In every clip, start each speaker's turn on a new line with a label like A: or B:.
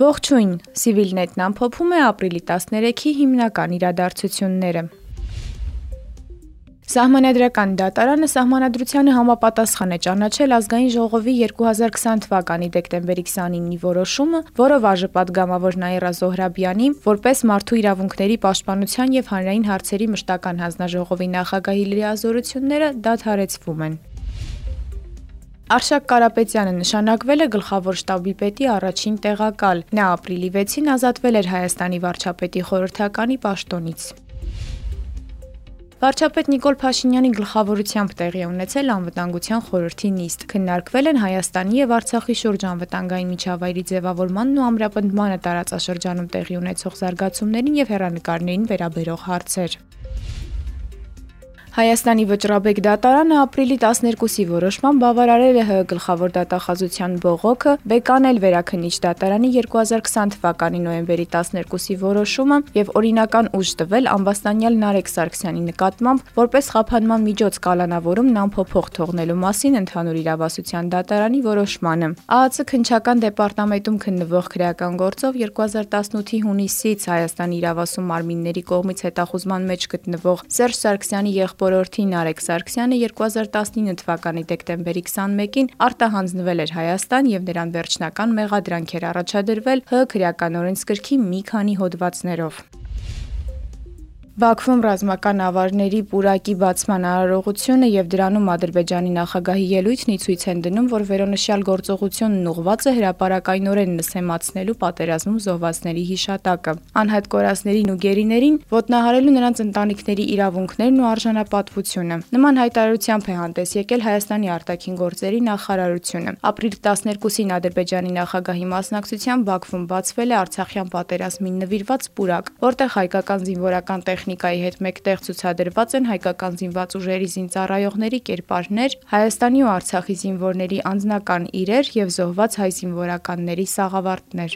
A: Ողջույն, Civilnet-ն ամփոփում է ապրիլի 13-ի հիմնական իրադարձությունները։ Սահմանադրական դատարանը սահմանադրությանը համապատասխան է ճանաչել ազգային ժողովի 2020 թվականի դեկտեմբերի 29-ի որոշումը, որով ԱԺՊԱՏ գամավոր Նաիրա Զոհրաբյանի որպես մարդու իրավունքների պաշտպանության եւ հանրային հարցերի մշտական հանձնաժողովի նախագահի լիազորությունները դադարեցվում են։ Արշակ Կարապետյանը նշանակվել է գլխավոր շտաբի պետի առաջին տեղակալ։ Նա ապրիլի 6-ին ազատվել էր Հայաստանի վարչապետի խորհրդականի պաշտոնից։ Վարչապետ Նիկոլ Փաշինյանի գլխավորությամբ տեղի ունեցել անվտանգության խորհրդի նիստ։ Քննարկվել են Հայաստանի եւ Արցախի շուրջ անվտանգային միջավայրի ձևավորմանն ու ամրապնդմանը տարածաշրջանում տեղի ունեցող զարգացումներին եւ հերանեկարներին վերաբերող հարցեր։ Հայաստանի վճռաբեկ դատարանը ապրիլի 12-ի որոշմամբ բավարարել է ՀՀ գլխավոր դատախազության բողոքը Բեկանել վերաքննիչ դատարանի 2020 թվականի նոյեմբերի 12-ի որոշումը եւ օրինական ուժ տվել ամբաստանյալ Նարեկ Սարգսյանի նկատմամբ որպես խափանման միջոց կալանավորումն անփոփոխ թողնելու մասին ընդհանուր իրավասության դատարանի որոշմանը։ ԱԱՑ քնչական դեպարտամենտում քննվող քրեական գործով 2018-ի հունիսից Հայաստանի իրավասու մարմինների կողմից հետախուզման մեջ գտնվող Սերժ Սարգսյանի եղբայր եղբորորդի Նարեկ Սարգսյանը 2019 թվականի դեկտեմբերի 21-ին արտահանձնվել էր Հայաստան եւ նրան վերջնական մեղադրանք էր առաջադրվել ՀՀ քրեական օրենսգրքի մի քանի հոդվածներով։ Բաքվում ռազմական ավարների պուրակի բացման արարողությունը եւ դրանում Ադրբեջանի նախագահի ելույթն ի ցույց են դնում, որ վերոնշյալ գործողությունն ուղղված է հրաապարակայնորեն նսեմացնելու պատերազմում զոհվածների հիշատակը, անհատ կորածներին ու գերիներին ոտնահարելու նրանց ընտանիքների իրավունքներն ու արժանապատվությունը։ Նման հայտարարությամբ է հանդես եկել Հայաստանի արտաքին գործերի նախարարությունը։ Ապրիլի 12-ին Ադրբեջանի նախագահի մասնակցությամբ Բաքվում բացվել է Արցախյան պատերազմին նվիրված պուրակ, որտեղ հայկական զինվորական տեխնիկա տեխնիկայի հետ մեկտեղ ցուցադրված են հայկական զինված ուժերի զինծառայողների կերպարներ, Հայաստանի ու Արցախի զինվորների անձնական իրեր եւ զոհված հայ զինվորականների սաղավարտներ։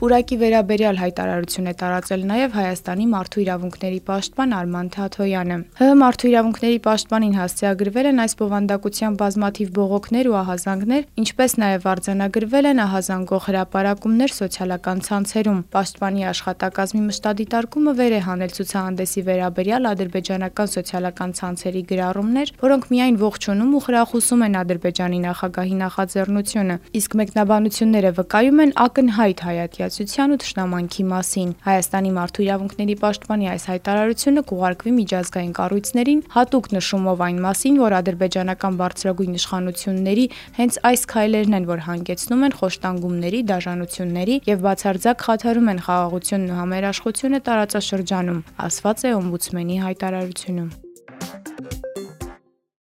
A: Պուրակի վերաբերյալ հայտարարություն է տարածել նաև Հայաստանի մարդու իրավունքների պաշտպան Արման Թաթոյանը։ ՀՀ մարդու իրավունքների պաշտպանին հասցեագրվել են այս բովանդակության բազմաթիվ բողոքներ ու ահազանգներ, ինչպես նաև արձանագրվել են ահազանգող հրապարակումներ սոցիալական ցանցերում։ Պաշտպանի աշխատակազմի մշտադիտարկումը վեր է հանել ցուցահանդեսի վերաբերյալ ադրբեջանական սոցիալական ցանցերի գրառումներ, որոնք միայն ողջունում ու խրախուսում են ադրբեջանի նախագահի նախաձեռնությունը, իսկ մեկնաբանությունները վկայում են ակնհայտ հայատյա կայացության ու թշնամանքի մասին։ Հայաստանի մարդու իրավունքների պաշտպանի այս հայտարարությունը կուղարկվի միջազգային կառույցներին, հատուկ նշումով այն մասին, որ ադրբեջանական բարձրագույն իշխանությունների հենց այս քայլերն են, որ հանգեցնում են խոշտանգումների, դաժանությունների եւ բացարձակ խաթարում են խաղաղությունն ու համերաշխությունը տարածաշրջանում, ասված է օմբուդսմենի հայտարարությունում։